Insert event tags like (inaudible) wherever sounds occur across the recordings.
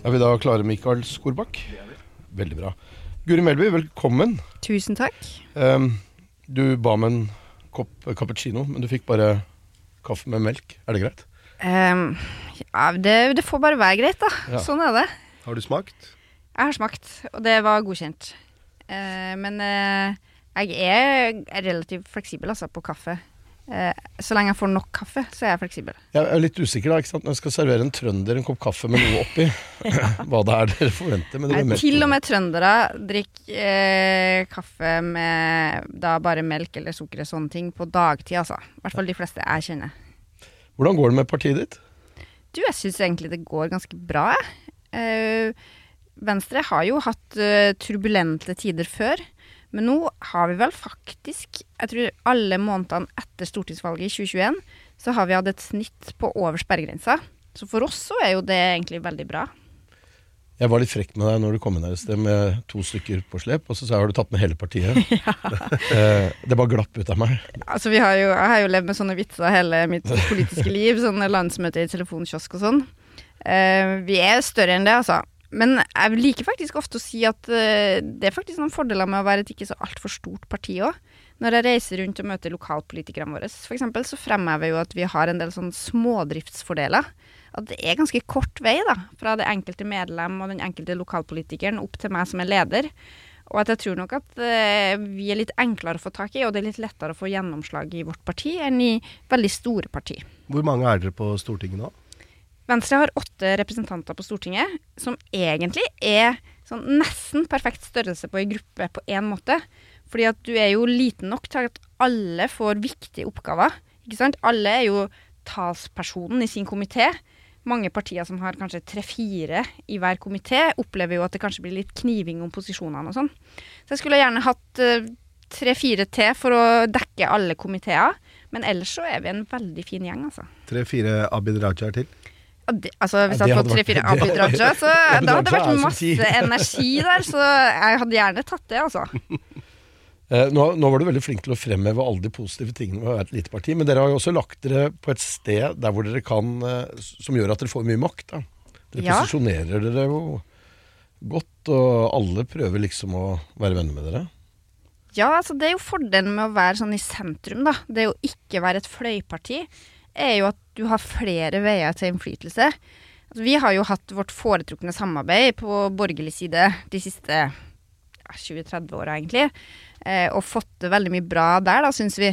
Er vi da klare, Mikael Skorbakk? Veldig bra. Guri Melby, velkommen. Tusen takk. Um, du ba om en kopp cappuccino, men du fikk bare kaffe med melk. Er det greit? Um, ja, det, det, får bare være greit, da. Ja. Sånn er det. Har du smakt? Jeg har smakt, og det var godkjent. Uh, men uh, jeg er relativt fleksibel altså, på kaffe. Eh, så lenge jeg får nok kaffe, så er jeg fleksibel. Jeg er litt usikker da, ikke sant? Når jeg skal servere en trønder en kopp kaffe med noe oppi, (laughs) hva det er dere forventer. Men Nei, til og med trøndere drikker eh, kaffe med da bare melk eller sukker og sånne ting på dagtid, altså. I hvert fall de fleste jeg kjenner. Hvordan går det med partiet ditt? Du, jeg syns egentlig det går ganske bra, jeg. Eh, Venstre har jo hatt uh, turbulente tider før. Men nå har vi vel faktisk, jeg tror alle månedene etter stortingsvalget i 2021, så har vi hatt et snitt på over sperregrensa. Så for oss så er jo det egentlig veldig bra. Jeg var litt frekk med deg når du kom inn her i sted med to stykker på slep, og så sa jeg har du tatt med hele partiet. (laughs) Eh, det bare glapp ut av meg. Altså, jo, jeg har jo levd med sånne vitser hele mitt politiske liv. Sånne landsmøter i telefonkiosk og sånn. Uh, vi er større enn det, altså. Men jeg liker faktisk ofte å si at uh, det er faktisk noen fordeler med å være et ikke så altfor stort parti òg. Når jeg reiser rundt og møter lokalpolitikerne våre, f.eks., så fremhever jeg jo at vi har en del sånn smådriftsfordeler. At det er ganske kort vei da, fra det enkelte medlem og den enkelte lokalpolitikeren opp til meg som er leder. Og at jeg tror nok at uh, vi er litt enklere å få tak i, og det er litt lettere å få gjennomslag i vårt parti enn i veldig store parti. Hvor mange er dere på Stortinget nå? Venstre har åtte representanter på Stortinget, som egentlig er sånn nesten perfekt størrelse på ei gruppe på én måte. Fordi at du er jo liten nok til at alle får viktige oppgaver. Ikke sant? Alle er jo talspersonen i sin komité. Mange partier som har kanskje tre-fire i hver komité, opplever jo at det kanskje blir litt kniving om posisjonene og sånn. Så jeg skulle gjerne hatt uh, tre-fire til for å dekke alle komiteer. Men ellers så er vi en veldig fin gjeng, altså. Tre-fire Abid Raja til? Altså, hvis jeg hadde fått tre-fire Abid Raja, så da hadde det vært masse energi der. Så jeg hadde gjerne tatt det, altså. (laughs) Eh, nå, nå, var du veldig flink til å fremheve alle de positive tingene med å være et lite parti, men dere har jo også lagt dere på et sted der hvor dere kan eh, Som gjør at dere får mye makt. Da. Dere ja. posisjonerer dere jo godt, og alle prøver liksom å være venner med dere. Ja, altså det er jo fordelen med å være sånn i sentrum, da. Det å ikke være et fløyparti er jo at du har flere veier til innflytelse. Altså, vi har jo hatt vårt foretrukne samarbeid på borgerlig side de siste ja, 20-30 åra, egentlig. Eh, og fått det veldig mye bra der, da, syns vi.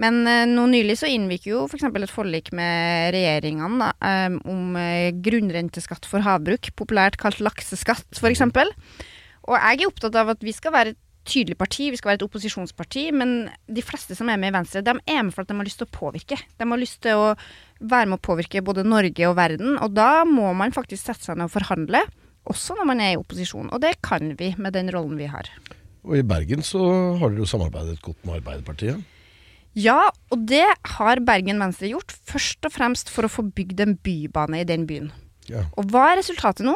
Men eh, nå nylig så inngikk jo f.eks. et forlik med regjeringene da, eh, om eh, grunnrenteskatt for havbruk, populært kalt lakseskatt, f.eks. Og jeg er opptatt av at vi skal være et tydelig parti, vi skal være et opposisjonsparti, men de fleste som er med i Venstre, de er med for at de har lyst til å påvirke. De har lyst til å være med å påvirke både Norge og verden, og da må man faktisk sette seg ned og forhandle, også når man er i opposisjon. Og det kan vi med den rollen vi har. Og i Bergen så har dere jo samarbeidet godt med Arbeiderpartiet? Ja, og det har Bergen Venstre gjort, først og fremst for å få bygd en bybane i den byen. Ja. Og hva er resultatet nå?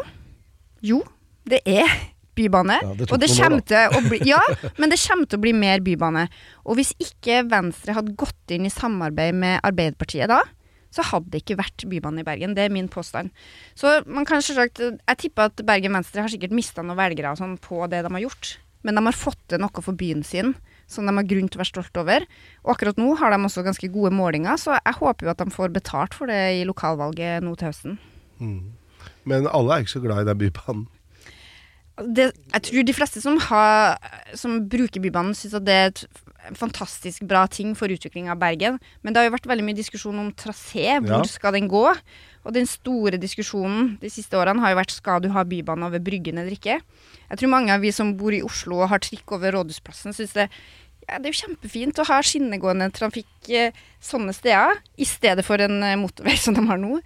Jo, det er bybane. Ja, det og det kommer til å bli Ja, men det kommer til å bli mer bybane. Og hvis ikke Venstre hadde gått inn i samarbeid med Arbeiderpartiet da, så hadde det ikke vært bybane i Bergen. Det er min påstand. Så man kan selvsagt Jeg tipper at Bergen Venstre har sikkert mista noen velgere sånn på det de har gjort. Men de har fått til noe for byen sin som de har grunn til å være stolt over. Og akkurat nå har de også ganske gode målinger, så jeg håper jo at de får betalt for det i lokalvalget nå til høsten. Mm. Men alle er ikke så glad i den bybanen? Det, jeg tror de fleste som, har, som bruker Bybanen, syns at det er en fantastisk bra ting for utvikling av Bergen. Men det har jo vært veldig mye diskusjon om trasé. Hvor ja. skal den gå? Og den store diskusjonen de siste årene har jo vært skal du ha bybane over Bryggen eller ikke. Jeg tror mange av vi som bor i Oslo og har trikk over Rådhusplassen, syns det, ja, det er jo kjempefint å ha skinnegående trafikk eh, sånne steder, i stedet for en eh, motorvei (laughs) som de har nå.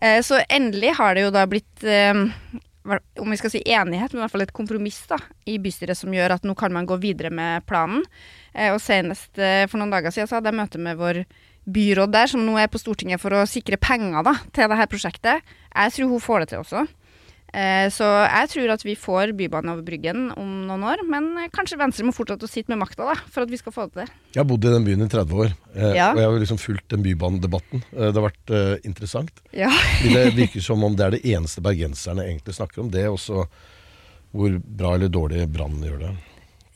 Eh, så endelig har det jo da blitt om vi skal si enighet, men i hvert fall et kompromiss da, i bystyret som gjør at nå kan man gå videre med planen. Eh, og senest eh, for noen dager siden så hadde jeg møte med vår byråd der, som nå er på Stortinget for å sikre penger da, til dette prosjektet. Jeg tror hun får det til også. Eh, så jeg tror at vi får Bybane over Bryggen om noen år, men kanskje Venstre må fortsette å sitte med makta for at vi skal få det til. Jeg har bodd i den byen i 30 år, eh, Ja. og jeg har liksom fulgt den bybanedebatten. Eh, det har vært eh, interessant. Ja. (laughs) Det virker som om det er det eneste bergenserne egentlig snakker om. Det er også hvor bra eller dårlig Brann gjør det.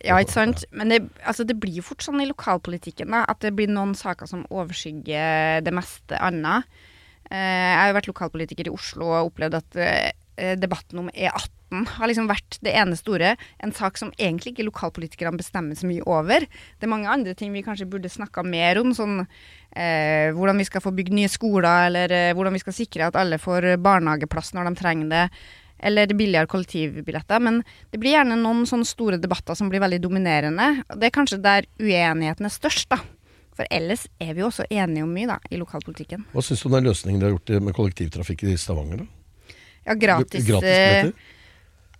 Ja, ikke sant. Men det, altså, det blir jo fort sånn i lokalpolitikken da, at det blir noen saker som overskygger det meste annet. Eh, jeg har jo vært lokalpolitiker i Oslo og opplevd at eh, debatten om E18 har liksom vært det ene store. En sak som egentlig ikke lokalpolitikerne bestemmer så mye over. Det er mange andre ting vi kanskje burde snakka mer om, sånn eh, hvordan vi skal få bygd nye skoler, eller eh, hvordan vi skal sikre at alle får barnehageplass når de trenger det eller billigere kollektivbilletter. Men det blir gjerne noen sånne store debatter som blir veldig dominerende. og Det er kanskje der uenigheten er størst, da. For ellers er vi jo også enige om mye, da, i lokalpolitikken. Hva syns du om den løsningen de har gjort med kollektivtrafikk i Stavanger? da? Ja, gratis, Gratis eh?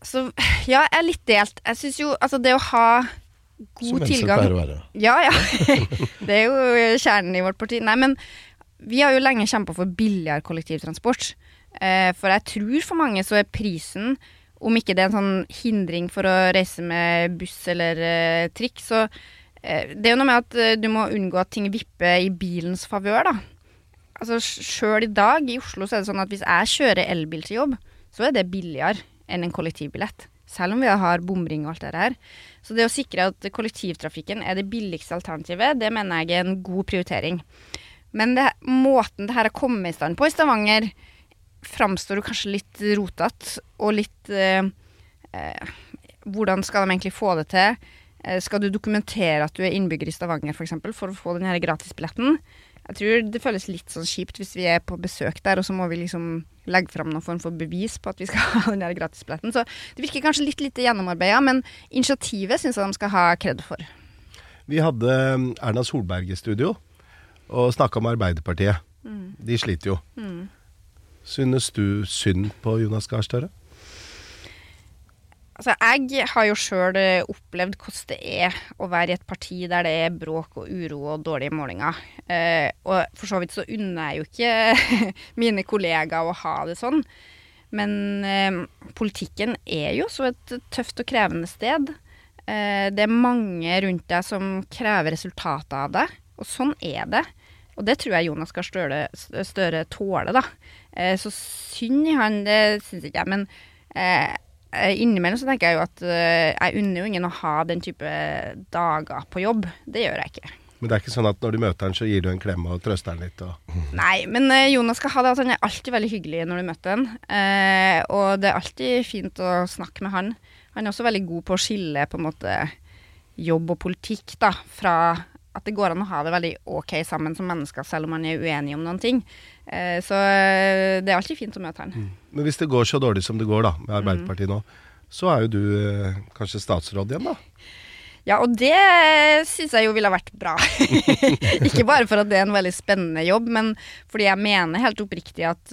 Så ja, jeg er litt delt. Jeg syns jo altså det å ha Som tilgang Som mennesker pleier å være. Ja, ja. (laughs) det er jo kjernen i vårt parti. Nei, men vi har jo lenge kjempa for billigere kollektivtransport. Eh, for jeg tror for mange så er prisen, om ikke det er en sånn hindring for å reise med buss eller eh, trikk, så eh, Det er jo noe med at eh, du må unngå at ting vipper i bilens favør, da. Altså Sjøl i dag i Oslo så er det sånn at hvis jeg kjører elbil til jobb, så er det billigere enn en kollektivbillett. Selv om vi har bomring og alt det her. Så det å sikre at kollektivtrafikken er det billigste alternativet, det mener jeg er en god prioritering. Men det, måten det her har kommet i stand på i Stavanger, framstår jo kanskje litt rotete og litt eh, eh, Hvordan skal de egentlig få det til? Eh, skal du dokumentere at du er innbygger i Stavanger f.eks. For, for å få den her gratisbilletten? Jeg tror det føles litt sånn kjipt hvis vi er på besøk der, og så må vi liksom legge fram noen form for bevis på at vi skal (laughs) ha den der gratisbilletten. Så det virker kanskje litt lite gjennomarbeida, men initiativet syns jeg de skal ha kred for. Vi hadde um, Erna Solberg i studio og snakka om Arbeiderpartiet. De sliter jo. Synes du synd på Jonas Gahr Støre? Altså, jeg har jo sjøl opplevd hvordan det er å være i et parti der det er bråk og uro og dårlige målinger. Eh, og for så vidt så unner jeg jo ikke (laughs) mine kollegaer å ha det sånn. Men eh, politikken er jo så et tøft og krevende sted. Eh, det er mange rundt deg som krever resultater av deg, og sånn er det. Og det tror jeg Jonas Gahr Støre, Støre tåler, da. Eh, så synd i han, det syns ikke jeg. Men eh, eh, innimellom så tenker jeg jo at eh, jeg unner jo ingen å ha den type dager på jobb. Det gjør jeg ikke. Men det er ikke sånn at når du møter han, så gir du en klem og trøster han litt? Og... (laughs) Nei, men eh, Jonas skal ha det at han er alltid veldig hyggelig når du møter han. Eh, og det er alltid fint å snakke med han. Han er også veldig god på å skille på en måte jobb og politikk da, fra at det går an å ha det veldig ok sammen som mennesker, selv om man er uenig om noen ting. Eh, så eh, det er alltid fint å møte han. Men hvis det går så dårlig som det går da, med Arbeiderpartiet nå, så er jo du eh, kanskje statsråd igjen, da? Ja, og det syns jeg jo ville vært bra. (laughs) ikke bare for at det er en veldig spennende jobb, men fordi jeg mener helt oppriktig at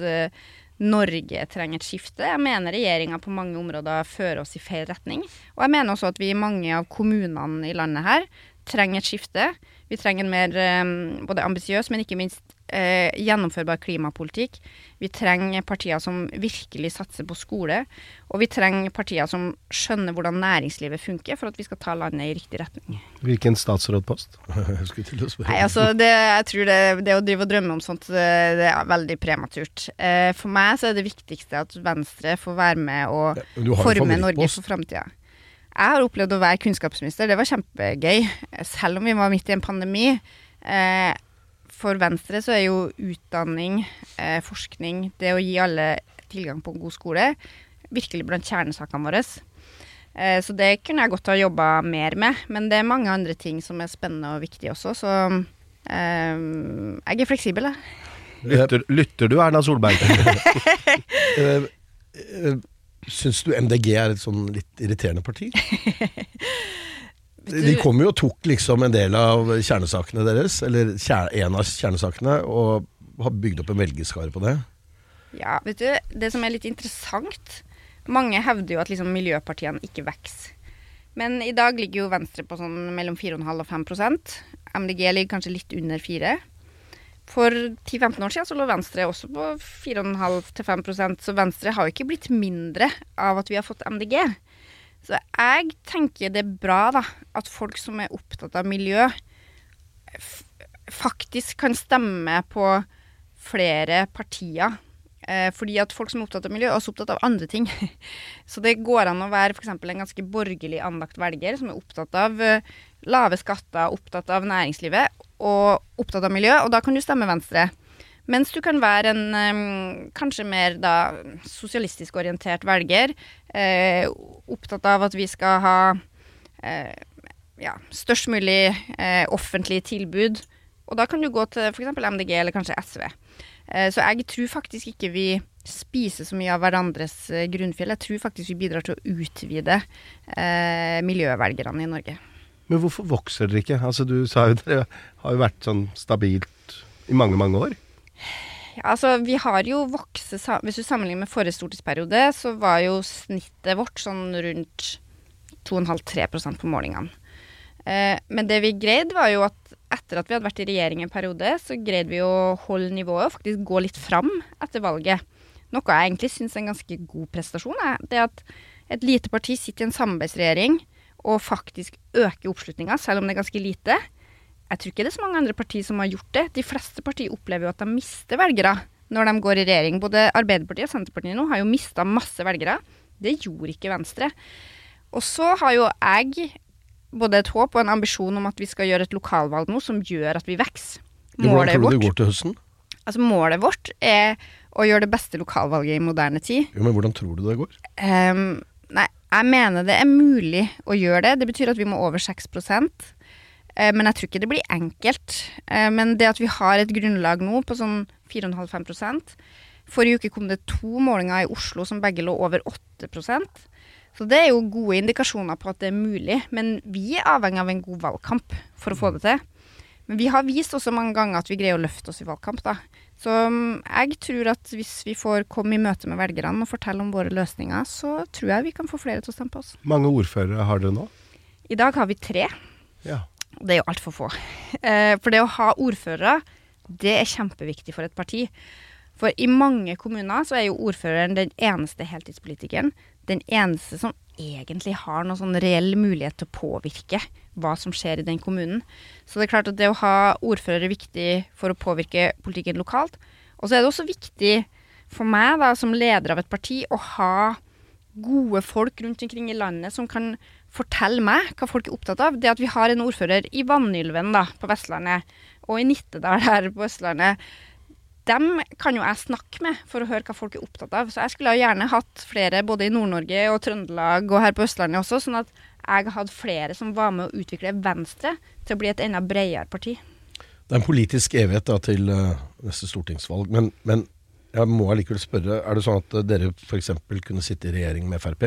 Norge trenger et skifte. Jeg mener regjeringa på mange områder fører oss i feil retning. Og jeg mener også at vi i mange av kommunene i landet her trenger et skifte. Vi trenger en mer eh, både ambisiøs, men ikke minst eh, gjennomførbar klimapolitikk. Vi trenger partier som virkelig satser på skole. Og vi trenger partier som skjønner hvordan næringslivet funker, for at vi skal ta landet i riktig retning. Hvilken statsrådpost? (laughs) Jeg skulle til å spørre. Nei, altså det, jeg tror det, det å drive og drømme om sånt, det, det er veldig prematurt. Eh, for meg så er det viktigste at Venstre får være med og Ja, forme Norge for framtida. Jeg har opplevd å være kunnskapsminister, det var kjempegøy. Selv om vi var midt i en pandemi. Eh, for Venstre så er jo utdanning, eh, forskning, det å gi alle tilgang på en god skole, virkelig blant kjernesakene våre. Eh, så det kunne jeg godt ha jobba mer med. Men det er mange andre ting som er spennende og viktige også, så eh, jeg er fleksibel, jeg. Lytter, lytter du, Erna Solberg? (laughs) Syns du MDG er et sånn litt irriterende parti? (laughs) De kom jo og tok liksom en del av kjernesakene deres, eller en av kjernesakene, og har bygd opp en velgerskare på det. Ja, vet du, det som er litt interessant Mange hevder jo at liksom miljøpartiene ikke vokser. Men i dag ligger jo Venstre på sånn mellom 4,5 og 5% MDG ligger kanskje litt under 4 For 10-15 år siden så lå Venstre også på 4,5 til 5% så Venstre har jo ikke blitt mindre av at vi har fått MDG. Så jeg tenker det er bra da, at folk som er opptatt av miljø, faktisk kan stemme på flere partier Eh, fordi at folk som er opptatt av miljø, er også opptatt av andre ting. (laughs) Så det går an å være f.eks. en ganske borgerlig anlagt velger som er opptatt av eh, lave skatter, opptatt av næringslivet og opptatt av miljø, og da kan du stemme Venstre. Mens du kan være en kanskje mer da sosialistisk orientert velger, eh, opptatt av at vi skal ha eh, ja, størst mulig offentlige tilbud. Og da kan du gå til f.eks. MDG eller kanskje SV. Eh, så jeg tror faktisk ikke vi spiser så mye av hverandres eh, grunnfjell. Jeg tror faktisk vi bidrar til å utvide eh, miljøvelgerne i Norge. Men hvorfor vokser dere ikke? Altså Du sa jo (laughs) dere har jo vært sånn stabilt i mange, mange år. Ja, altså vi har jo vokst Hvis du sammenligner med forrige stortingsperiode, så var jo snittet vårt sånn rundt 2,5-3% på målingene. Eh, men det vi greide, var jo at etter at vi hadde vært i regjering en periode, så greide vi å holde nivået og faktisk gå litt fram etter valget. Noe jeg egentlig syns er en ganske god prestasjon. Er det at et lite parti sitter i en samarbeidsregjering og faktisk øke oppslutninga, selv om det er ganske lite. Jeg tror ikke det er så mange andre partier som har gjort det. De fleste partier opplever jo at de mister velgere når de går i regjering. Både Arbeiderpartiet og Senterpartiet nå har jo mista masse velgere. Det gjorde ikke Venstre. Og så har jo jeg både et håp og en ambisjon om at vi skal gjøre et lokalvalg nå som gjør at vi vokser. Hvordan tror du det går til høsten? Altså Målet vårt er å gjøre det beste lokalvalget i moderne tid. Jo, Men hvordan tror du det går? Um, nei, jeg mener det er mulig å gjøre det. Det betyr at vi må over 6 uh, eh, Men jeg tror ikke det blir enkelt. Uh, men det at vi har et grunnlag nå på sånn 4,5-5 Forrige uke kom det to målinger i Oslo som begge lå over 8% så det er jo gode indikasjoner på at det er mulig. Men vi er avhengig av en god valgkamp for å få det til. Men vi har vist også mange ganger at vi greier å løfte oss i valgkamp, da. Så um, jeg tror at hvis vi får komme i møte med velgerne og fortelle om våre løsninger, så tror jeg vi kan få flere til å stemme på oss. Mange ordførere har dere nå? I dag har vi tre. Ja. Det er jo altfor få. Eh, for det å ha ordførere, det er kjempeviktig for et parti. For i mange kommuner så er jo ordføreren den eneste heltidspolitikeren. Den eneste som egentlig har noen sånn reell mulighet til å påvirke hva som skjer i den kommunen. Så det er klart at det å ha ordfører er viktig for å påvirke politikken lokalt. Og så er det også viktig for meg da, som leder av et parti å ha gode folk rundt omkring i landet som kan fortelle meg hva folk er opptatt av. Det at vi har en ordfører i Vanylven da, på Vestlandet, og i Nittedal her på Østlandet, dem kan jo jeg snakke med for å høre hva folk er opptatt av. Så jeg skulle gjerne hatt flere både i Nord-Norge og Trøndelag og her på Østlandet også, sånn at jeg hadde flere som var med å utvikle Venstre til å bli et enda bredere parti. Det er en politisk evighet da, til uh, neste stortingsvalg, men, men jeg må allikevel spørre, er det sånn at dere f.eks. kunne sitte i regjering med Frp?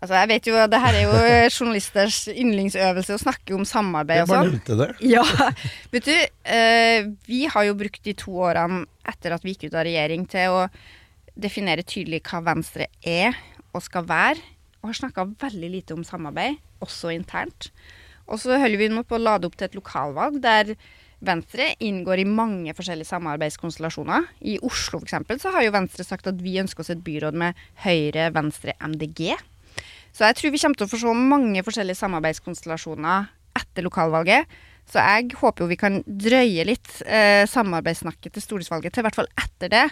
Altså, jeg vet jo, Det her er jo (laughs) journalisters yndlingsøvelse å snakke om samarbeid og sånn. Jeg bare nevnte det. (laughs) Ja, vet du, eh, Vi har jo brukt de to årene etter at vi gikk ut av regjering til å definere tydelig hva Venstre er og skal være, og har snakka veldig lite om samarbeid, også internt. Og så holder vi nå på å lade opp til et lokalvalg der Venstre inngår i mange forskjellige samarbeidskonstellasjoner. I Oslo f.eks. så har jo Venstre sagt at vi ønsker oss et byråd med Høyre, Venstre, MDG. Så jeg tror vi kommer til å få se mange forskjellige samarbeidskonstellasjoner etter lokalvalget. Så jeg håper jo vi kan drøye litt eh, samarbeidssnakket til stortingsvalget til i hvert fall etter det.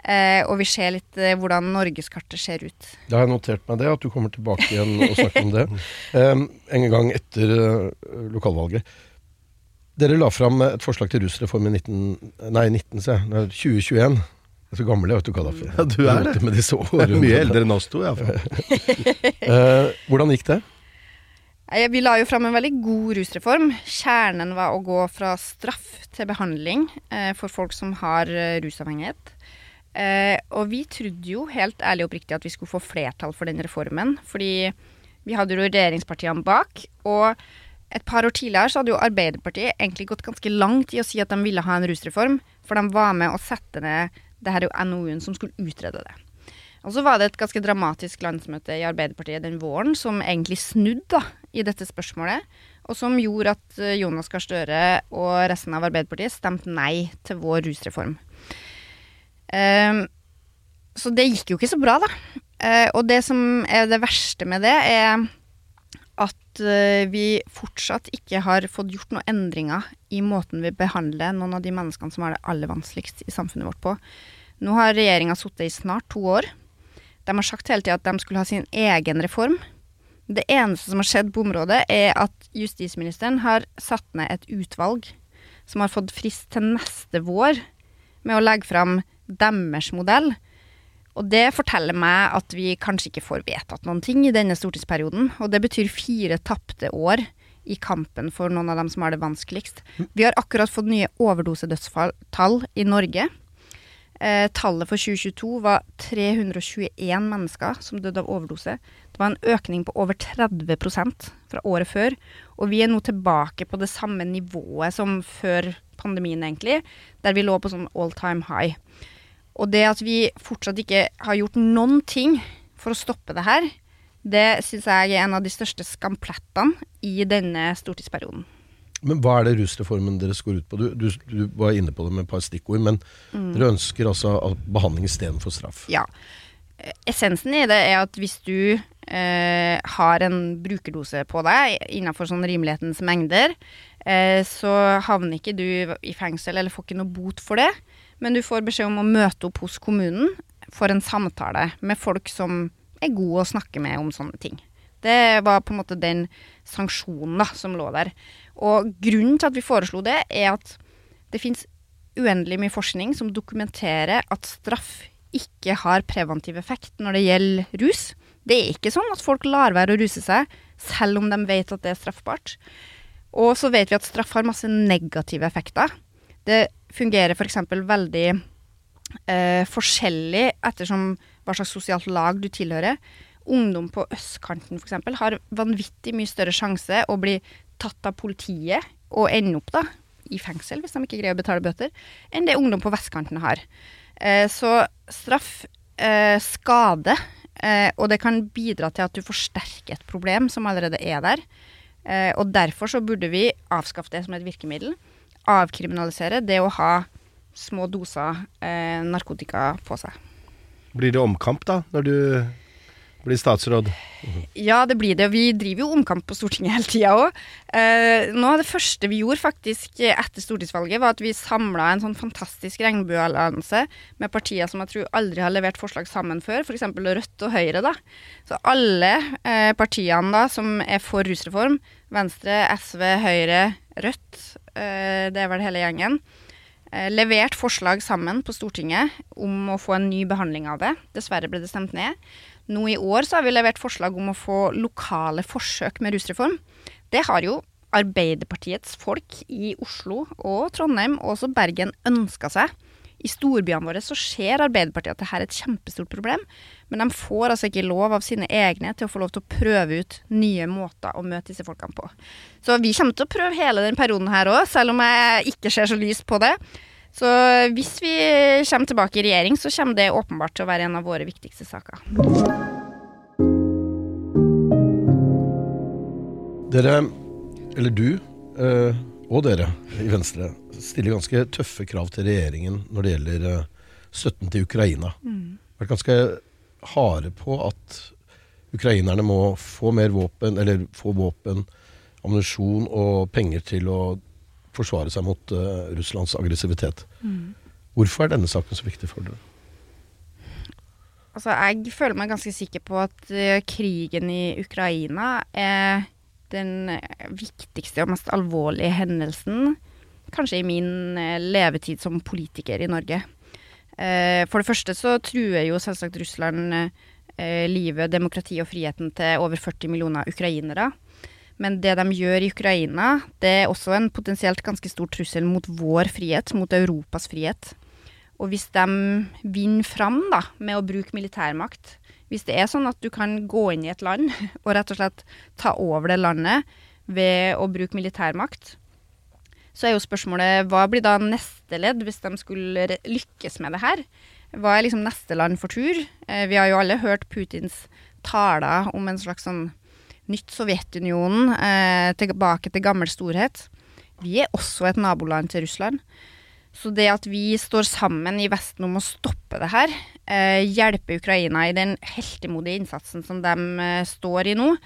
Eh, og vi ser litt eh, hvordan norgeskartet ser ut. Da har jeg notert meg det, at du kommer tilbake igjen og snakker om det. Um, (laughs) en gang etter uh, lokalvalget. Dere la fram et forslag til rusreform i 19, nei, 19, 2021. Jeg er så gammel, jeg vet du, Kadafi. Ja, du er det. Med disse årene. Er mye eldre enn oss to, iallfall. uh, (laughs) (laughs) hvordan gikk det? Vi la jo fram en veldig god rusreform. Kjernen var å gå fra straff til behandling eh, for folk som har eh, rusavhengighet. Eh, og vi trodde jo helt ærlig og oppriktig at vi skulle få flertall for den reformen. Fordi vi hadde jo regjeringspartiene bak. Og et par år tidligere så hadde jo Arbeiderpartiet egentlig gått ganske langt i å si at de ville ha en rusreform. For de var med å sette ned det her er jo NOU-en som skulle utrede det. Og så var det et ganske dramatisk landsmøte i Arbeiderpartiet den våren som egentlig snudde i dette spørsmålet, og som gjorde at eh, Jonas Gahr Støre og resten av Arbeiderpartiet stemte nei til vår rusreform. Um, så det gikk jo ikke så bra, da. Uh, og det som er det verste med det, er at uh, vi fortsatt ikke har fått gjort noen endringer i måten vi behandler noen av de menneskene som har det aller vanskeligst i samfunnet vårt på. Nå har regjeringa sittet i snart to år. De har sagt hele tida at de skulle ha sin egen reform. Det eneste som har skjedd på området, er at justisministeren har satt ned et utvalg som har fått frist til neste vår med å legge fram deres modell. Og det forteller meg at vi kanskje ikke får vedtatt noen ting i denne stortingsperioden. Og det betyr fire tapte år i kampen for noen av dem som har det vanskeligst. Vi har akkurat fått nye overdosedødsfall i Norge. Eh, tallet for 2022 var 321 mennesker som døde av overdose. Det var en økning på over 30% fra året før. Og vi er nå tilbake på det samme nivået som før pandemien, egentlig, der vi lå på sånn all time high. Og det at vi fortsatt ikke har gjort noen ting for å stoppe det her, det syns jeg er en av de største skamplettene i denne stortingsperioden. Men hva er det rusreformen deres går ut på? Du, du, du var inne på det med et par stikkord, men mm. dere ønsker altså behandling istedenfor straff? Ja. Essensen i det er at hvis du eh, har en brukerdose på deg innenfor sånn rimelighetens mengder, eh, så havner ikke du i fengsel eller får ikke noe bot for det, men du får beskjed om å møte opp hos kommunen for en samtale med folk som er gode å snakke med om sånne ting. Det var på en måte den sanksjonen da, som lå der. Og grunnen til at vi foreslo det, er at det fins uendelig mye forskning som dokumenterer at straff ikke har preventiv effekt når det gjelder rus. Det er ikke sånn at folk lar være å ruse seg selv om de vet at det er straffbart. Og så vet vi at straff har masse negative effekter. Det fungerer f.eks. veldig eh, forskjellig ettersom hva slags sosialt lag du tilhører. Ungdom på østkanten f.eks. har vanvittig mye større sjanse å bli tatt av politiet og ende opp da i fengsel hvis de ikke greier å betale bøter, enn det ungdom på vestkanten har. Eh, så straff eh, skader, eh, og det kan bidra til at du forsterker et problem som allerede er der. Eh, og derfor så burde vi avskaffe det som et virkemiddel. Avkriminalisere det å ha små doser eh, narkotika på seg. Blir det omkamp da, når du blir statsråd? Ja, det blir det. Vi driver jo omkamp på Stortinget hele tida òg. Eh, noe av det første vi gjorde faktisk etter stortingsvalget, var at vi samla en sånn fantastisk regnbueallianse med partier som jeg tror aldri har levert forslag sammen før, f.eks. Rødt og Høyre. da. Så alle eh, partiene da som er for rusreform, Venstre, SV, Høyre, Rødt, eh, det er vel hele gjengen, eh, levert forslag sammen på Stortinget om å få en ny behandling av det. Dessverre ble det stemt ned. Nå i år så har vi levert forslag om å få lokale forsøk med rusreform. Det har jo Arbeiderpartiets folk i Oslo og Trondheim og også Bergen ønska seg. I storbyene våre så ser Arbeiderpartiet at dette er et kjempestort problem, men de får altså ikke lov av sine egne til å få lov til å prøve ut nye måter å møte disse folkene på. Så vi kommer til å prøve hele den perioden her òg, selv om jeg ikke ser så lyst på det. Så hvis vi kommer tilbake i regjering, så kommer det åpenbart til å være en av våre viktigste saker. Dere, eller du, eh, og dere i Venstre, stiller ganske tøffe krav til regjeringen når det gjelder eh, støtten til Ukraina. Mm. Vært ganske harde på at ukrainerne må få mer våpen, eller få våpen, ammunisjon og penger til å forsvare seg mot uh, Russlands aggressivitet. Mm. Hvorfor er denne saken så viktig for dere? Altså, jeg føler meg ganske sikker på at uh, krigen i Ukraina er den viktigste og mest alvorlige hendelsen kanskje i min uh, levetid som politiker i Norge. for det første så truer jo selvsagt Russland livet, demokrati og friheten til over 40 millioner ukrainere. Men det de gjør i Ukraina, det er også en potensielt ganske stor trussel mot vår frihet, mot Europas frihet. Og hvis de vinner fram da, med å bruke militærmakt, hvis det er sånn at du kan gå inn i et land (laughs) og rett og slett ta over det landet ved å bruke militærmakt, så er jo spørsmålet hva blir da neste ledd hvis de skulle lykkes med det her? Hva er liksom neste land for tur? Eh, vi har jo alle hørt Putins taler om en slags sånn nytt Sovjetunionen, eh, tilbake til gammel storhet. Vi er også et naboland til Russland. Så det at vi står sammen i Vesten om å stoppe det her, hjelper hjelpe Ukraina i den heltemodige innsatsen som de eh, står i nå, eh,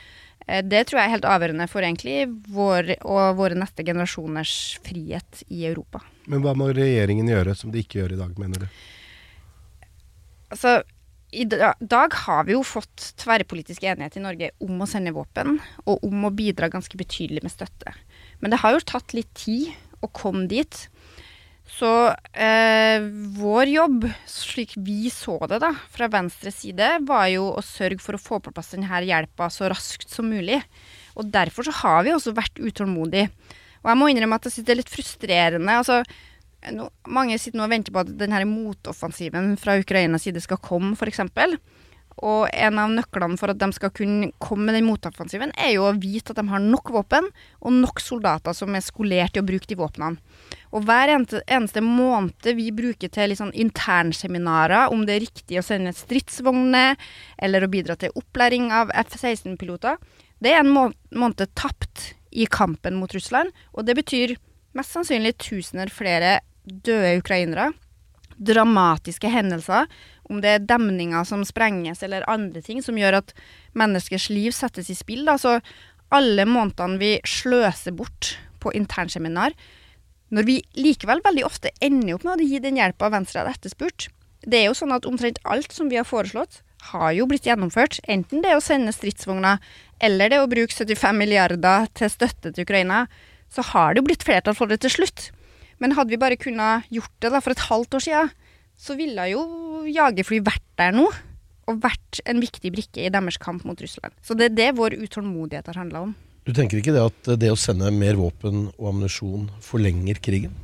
det tror jeg er helt avgjørende for egentlig vår og våre neste generasjoners frihet i Europa. Men hva må regjeringen gjøre som de ikke gjør i dag, mener du? Altså, i dag har vi jo fått tverrpolitisk enighet i Norge om å sende våpen, og om å bidra ganske betydelig med støtte. Men det har jo tatt litt tid å komme dit. Så eh, vår jobb, slik vi så det da, fra venstre side, var jo å sørge for å få på plass denne hjelpa så raskt som mulig. Og derfor så har vi også vært utålmodige. Og jeg må innrømme at jeg syns det er litt frustrerende. altså no, Mange sitter nå og venter på at denne motoffensiven fra Ukrainas side skal komme, f.eks. Og en av nøklene for at de skal kunne komme med den motoffensiven, er jo å vite at de har nok våpen og nok soldater som er skolert i å bruke de våpnene. Og hver eneste, måned vi bruker til liksom internseminarer om det er riktig å sende stridsvogner, eller å bidra til opplæring av F-16-piloter, det er en må måned tapt i kampen mot Russland. Og det betyr mest sannsynlig tusener flere døde ukrainere. Dramatiske hendelser, om det er demninger som sprenges eller andre ting som gjør at menneskers liv settes i spill. Så alle månedene vi sløser bort på internseminar, når vi likevel veldig ofte ender opp med å gi den hjelpa Venstre hadde etterspurt. Det er jo sånn at omtrent alt som vi har foreslått, har jo blitt gjennomført. Enten det å sende stridsvogner, eller det å bruke 75 milliarder til støtte til Ukraina, så har det jo blitt flertall for det til slutt. Men hadde vi bare kunnet gjort det da for et halvt år siden, så ville jo jagerfly vært der nå. Og vært en viktig brikke i deres kamp mot Russland. Så det er det vår utålmodighet har handla om. Du tenker ikke det at det å sende mer våpen og ammunisjon forlenger krigen?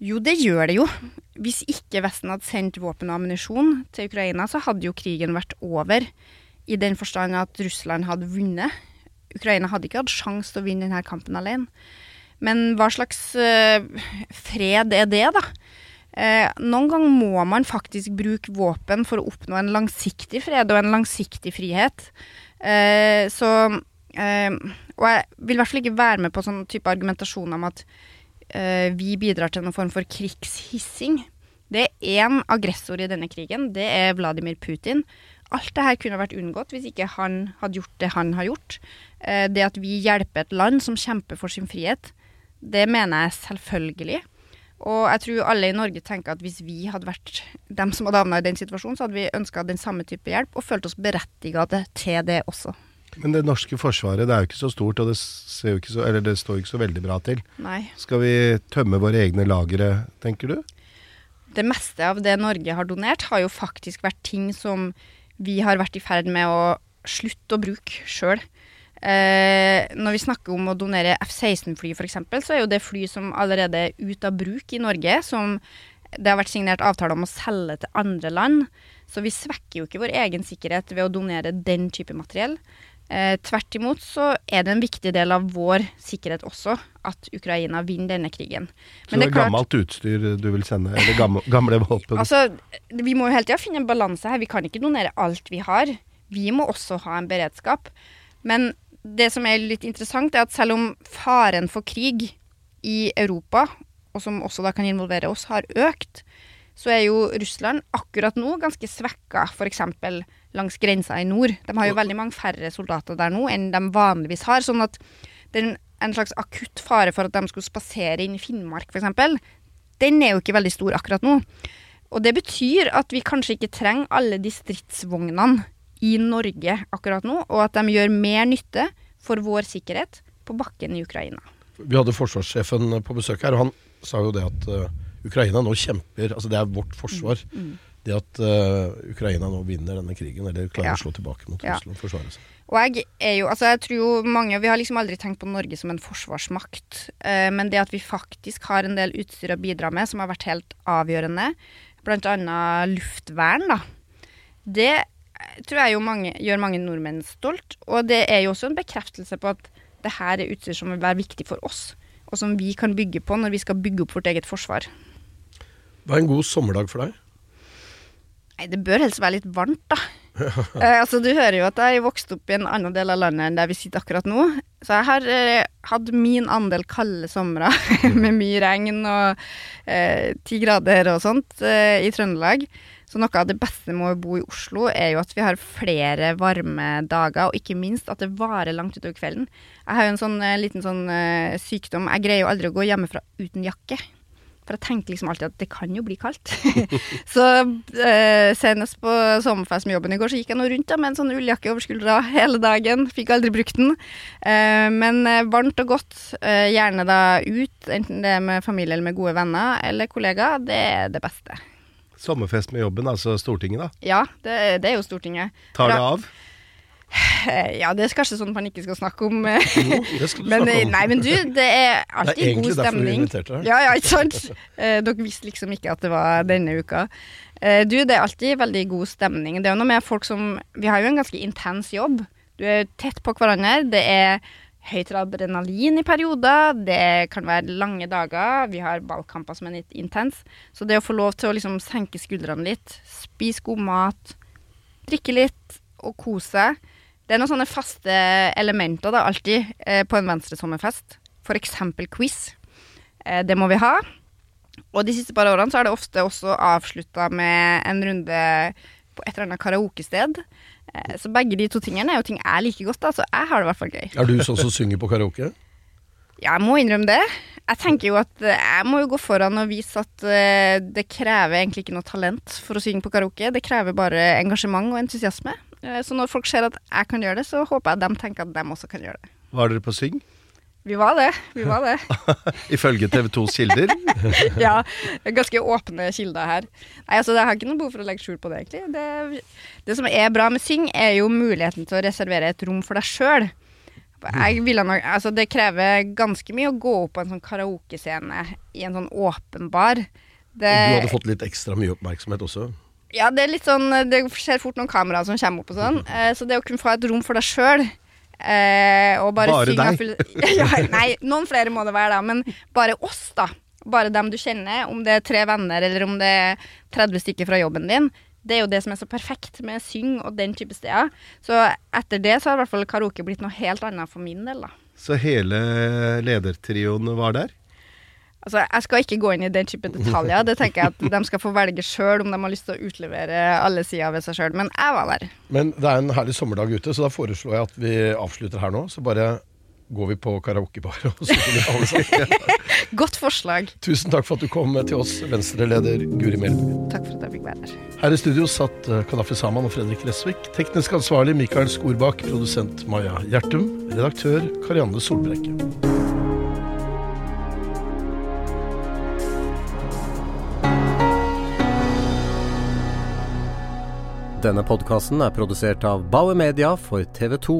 Jo, det gjør det jo. Hvis ikke Vesten hadde sendt våpen og ammunisjon til Ukraina, så hadde jo krigen vært over. I den forstand at Russland hadde vunnet. Ukraina hadde ikke hatt sjanse til å vinne denne kampen alene. Men hva slags uh, fred er det, da? Eh, noen ganger må man faktisk bruke våpen for å oppnå en langsiktig fred og en langsiktig frihet. Eh, så Uh, og jeg vil i hvert fall ikke være med på sånn type argumentasjon om at uh, vi bidrar til noen form for krigshissing. Det er én aggressor i denne krigen, det er Vladimir Putin. Alt det her kunne vært unngått hvis ikke han hadde gjort det han har gjort. Uh, det at vi hjelper et land som kjemper for sin frihet, det mener jeg selvfølgelig. Og jeg tror alle i Norge tenker at hvis vi hadde vært dem som hadde havna i den situasjonen, så hadde vi ønska den samme type hjelp, og følt oss berettiga til det også. Men det norske forsvaret det er jo ikke så stort, og det, så, det står ikke så veldig bra til. Nei. Skal vi tømme våre egne lagre, tenker du? Det meste av det Norge har donert, har jo faktisk vært ting som vi har vært i ferd med å slutte å bruke sjøl. Eh, når vi snakker om å donere F-16-fly f.eks., så er jo det fly som allerede er ute av bruk i Norge. Som det har vært signert avtale om å selge til andre land. Så vi svekker jo ikke vår egen sikkerhet ved å donere den type materiell. Eh, tvert imot så er det en viktig del av vår sikkerhet også at Ukraina vinner denne krigen. Men så det er, klart, gammelt utstyr du vil sende, eller gamle, (laughs) gamle våpen? Altså, vi må jo hele tida finne en balanse her. Vi kan ikke donere alt vi har. Vi må også ha en beredskap. Men det som er litt interessant, er at selv om faren for krig i Europa, og som også da kan involvere oss, har økt, så er jo Russland akkurat nå ganske svekka, f.eks langs grensa i nord. De har jo veldig mange færre soldater der nå enn de vanligvis har. Sånn at den, en slags akutt fare for at de skulle spasere inn i Finnmark, f.eks., den er jo ikke veldig stor akkurat nå. Og det betyr at vi kanskje ikke trenger alle de stridsvognene i Norge akkurat nå, og at de gjør mer nytte for vår sikkerhet på bakken i Ukraina. Vi hadde forsvarssjefen på besøk her, og han sa jo det at uh, Ukraina nå kjemper Altså det er vårt forsvar. Mm, mm det at uh, Ukraina nå vinner denne krigen, eller klarer ja. å slå tilbake mot Russland, ja. forsvare seg. Og jeg er jo, altså jeg tror jo mange, Vi har liksom aldri tenkt på Norge som en forsvarsmakt. Eh, men det at vi faktisk har en del utstyr å bidra med som har vært helt avgjørende, bl.a. luftvern, da, det tror jeg jo mange, gjør mange nordmenn stolt. Og det er jo også en bekreftelse på at det her er utstyr som vil være viktig for oss, og som vi kan bygge på når vi skal bygge opp vårt eget forsvar. Hva er en god sommerdag for deg? Nei, det bør helst være litt varmt, da. (laughs) eh, altså, du hører jo at jeg vokste opp i en annen del av landet enn der vi sitter akkurat nå. Så jeg har eh, hatt min andel kalde somre (laughs) med mye regn og eh, ti grader og sånt eh, i Trøndelag. Så noe av det beste med å bo i Oslo er jo at vi har flere varme dager, og ikke minst at det varer langt utover kvelden. Jeg har jo en sånn eh, liten sånn eh, sykdom. Jeg greier jo aldri å gå hjemmefra uten jakke. For jeg tenker liksom alltid at det kan jo bli kaldt. (laughs) så eh, senest på sommerfest med jobben i går, så gikk jeg nå rundt da, med en sånn ulljakke over skuldra hele dagen. Fikk aldri brukt den. Eh, men eh, varmt og godt, eh, gjerne da ut, enten det er med familie eller med gode venner eller kollegaer, det er det beste. Sommerfest med jobben, altså Stortinget, da. Ja, det, det er jo Stortinget. Tar det av? (sighs) Ja, det er kanskje sånn man ikke skal snakke om. eh, Jo, det skal du (laughs) Men, snakke om. nei, men du, det er alltid det alltid er egentlig derfor vi inviterte deg. Ja, ja, ikke sant? (laughs) Eh, dere visste liksom ikke at det var denne uka. Eh, du, det er alltid veldig god stemning. Det er jo noe med folk som Vi har jo en ganske intens jobb. Du er tett på hverandre. Det er høyt adrenalin i perioder. Det kan være lange dager. Vi har valgkamper som er litt intens. Så det å få lov til å liksom senke skuldrene litt, spise god mat, drikke litt og kose seg Det er noen sånne faste elementer da, alltid eh, på en Venstre-sommerfest. Eksempel quiz. Eh, det må vi ha. Og de siste par årene så er det ofte også avslutta med en runde på et eller annet karaokested. Eh, så begge de to tingene er jo ting jeg liker godt, da, så jeg har det i hvert fall gøy. Er du sånn som synger på karaoke? Ja, jeg må innrømme det. Jeg tenker jo at eh, jeg må jo gå foran og vise at eh, det krever egentlig ikke noe talent for å synge på karaoke. Det krever bare engasjement og entusiasme. Eh, Så når folk ser at jeg kan gjøre det, så håper jeg de tenker at de også kan gjøre det. Hva er dere på Syng? Vi var det. Vi var det. (laughs) Ifølge TV 2s kilder? (laughs) ja, ganske åpne kilder her. Nei, altså, Jeg har ikke noe behov for å legge skjul på det, egentlig. Det, det som er bra med Syng, er jo muligheten til å reservere et rom for deg sjøl. Altså, det krever ganske mye å gå opp på en sånn karaokescene i en sånn åpen bar. Det, du hadde fått litt ekstra mye oppmerksomhet også. ja, det er litt sånn Det skjer fort noen kameraer som kommer opp og sånn. Eh, så det å kunne få et rom for deg sjøl eh, og bare, Bare deg? full- (laughs) ja, Nei, noen flere må det være, da. Men bare oss, da. Bare dem du kjenner. Om det er tre venner, eller om det er 30 stykker fra jobben din. Det er jo det som er så perfekt med syng og den type steder. Så etter det så har i hvert fall karaoke blitt noe helt annet for min del, da. Så hele ledertrioen var der? Altså, Jeg skal ikke gå inn i den type detaljer. Det tenker jeg at de skal få velge sjøl om de har lyst til å utlevere alle sider ved seg sjøl. Men jeg var der. Men det er en herlig sommerdag ute, så da foreslår jeg at vi avslutter her nå. Så bare går vi på karaokebar (laughs) og alle. (laughs) Godt forslag. Tusen takk for at du kom til oss, Venstre-leder Guri Melby. Takk for at jeg fikk være her. Her i studio satt eh, Kadafi Saman og Fredrik Resvik. Teknisk ansvarlig Mikael Skorbakk. Produsent Maja Gjertum. Redaktør Karianne Solbrekke. Denne podkasten er produsert av Bauer Media for TV 2.